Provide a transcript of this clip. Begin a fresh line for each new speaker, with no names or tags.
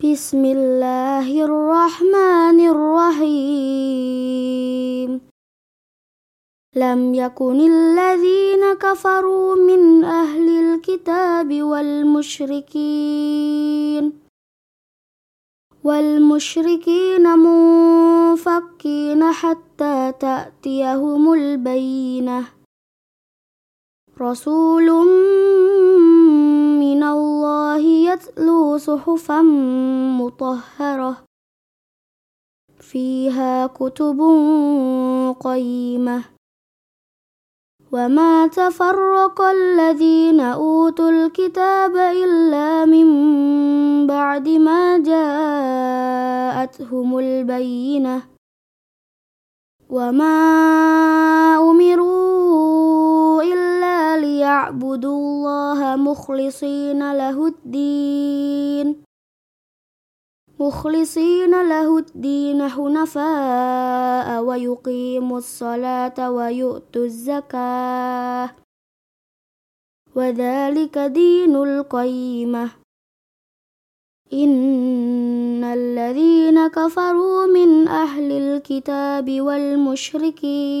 بسم الله الرحمن الرحيم. لم يكن الذين كفروا من أهل الكتاب والمشركين. والمشركين منفكين حتى تأتيهم البينة. رسول صحفا مطهرة. فيها كتب قيمة. وما تفرق الذين أوتوا الكتاب إلا من بعد ما جاءتهم البينة. وما أمروا إلا ليعبدوا الله مخلصين له الدين. مخلصين له الدين حنفاء ويقيموا الصلاة ويؤتوا الزكاة. وذلك دين القيمة. إن الذين كفروا من أهل الكتاب والمشركين